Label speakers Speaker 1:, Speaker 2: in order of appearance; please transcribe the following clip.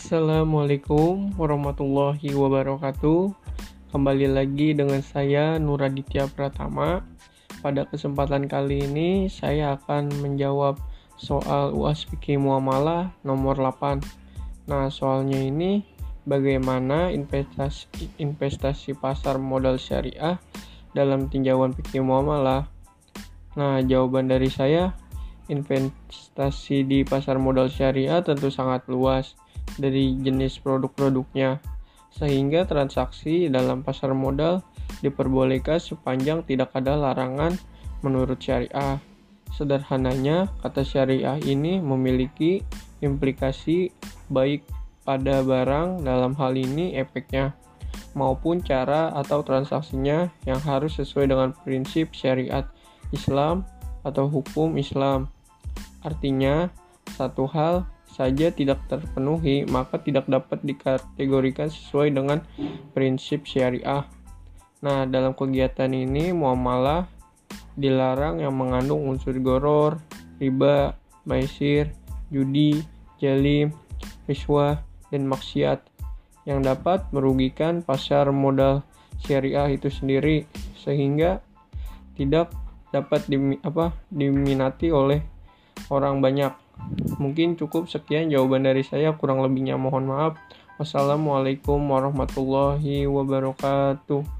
Speaker 1: Assalamualaikum warahmatullahi wabarakatuh. Kembali lagi dengan saya Nuraditya Pratama. Pada kesempatan kali ini saya akan menjawab soal UAS fikih muamalah nomor 8. Nah, soalnya ini bagaimana investasi investasi pasar modal syariah dalam tinjauan fikih muamalah. Nah, jawaban dari saya investasi di pasar modal syariah tentu sangat luas dari jenis produk-produknya, sehingga transaksi dalam pasar modal diperbolehkan sepanjang tidak ada larangan menurut syariah. Sederhananya, kata syariah ini memiliki implikasi baik pada barang dalam hal ini efeknya maupun cara atau transaksinya yang harus sesuai dengan prinsip syariat Islam atau hukum Islam. Artinya, satu hal saja tidak terpenuhi, maka tidak dapat dikategorikan sesuai dengan prinsip syariah. Nah, dalam kegiatan ini muamalah dilarang yang mengandung unsur goror, riba, maisir, judi, jalim, riswah, dan maksiat yang dapat merugikan pasar modal syariah itu sendiri sehingga tidak dapat dimi, apa, diminati oleh orang banyak. Mungkin cukup sekian jawaban dari saya, kurang lebihnya mohon maaf. Wassalamualaikum warahmatullahi wabarakatuh.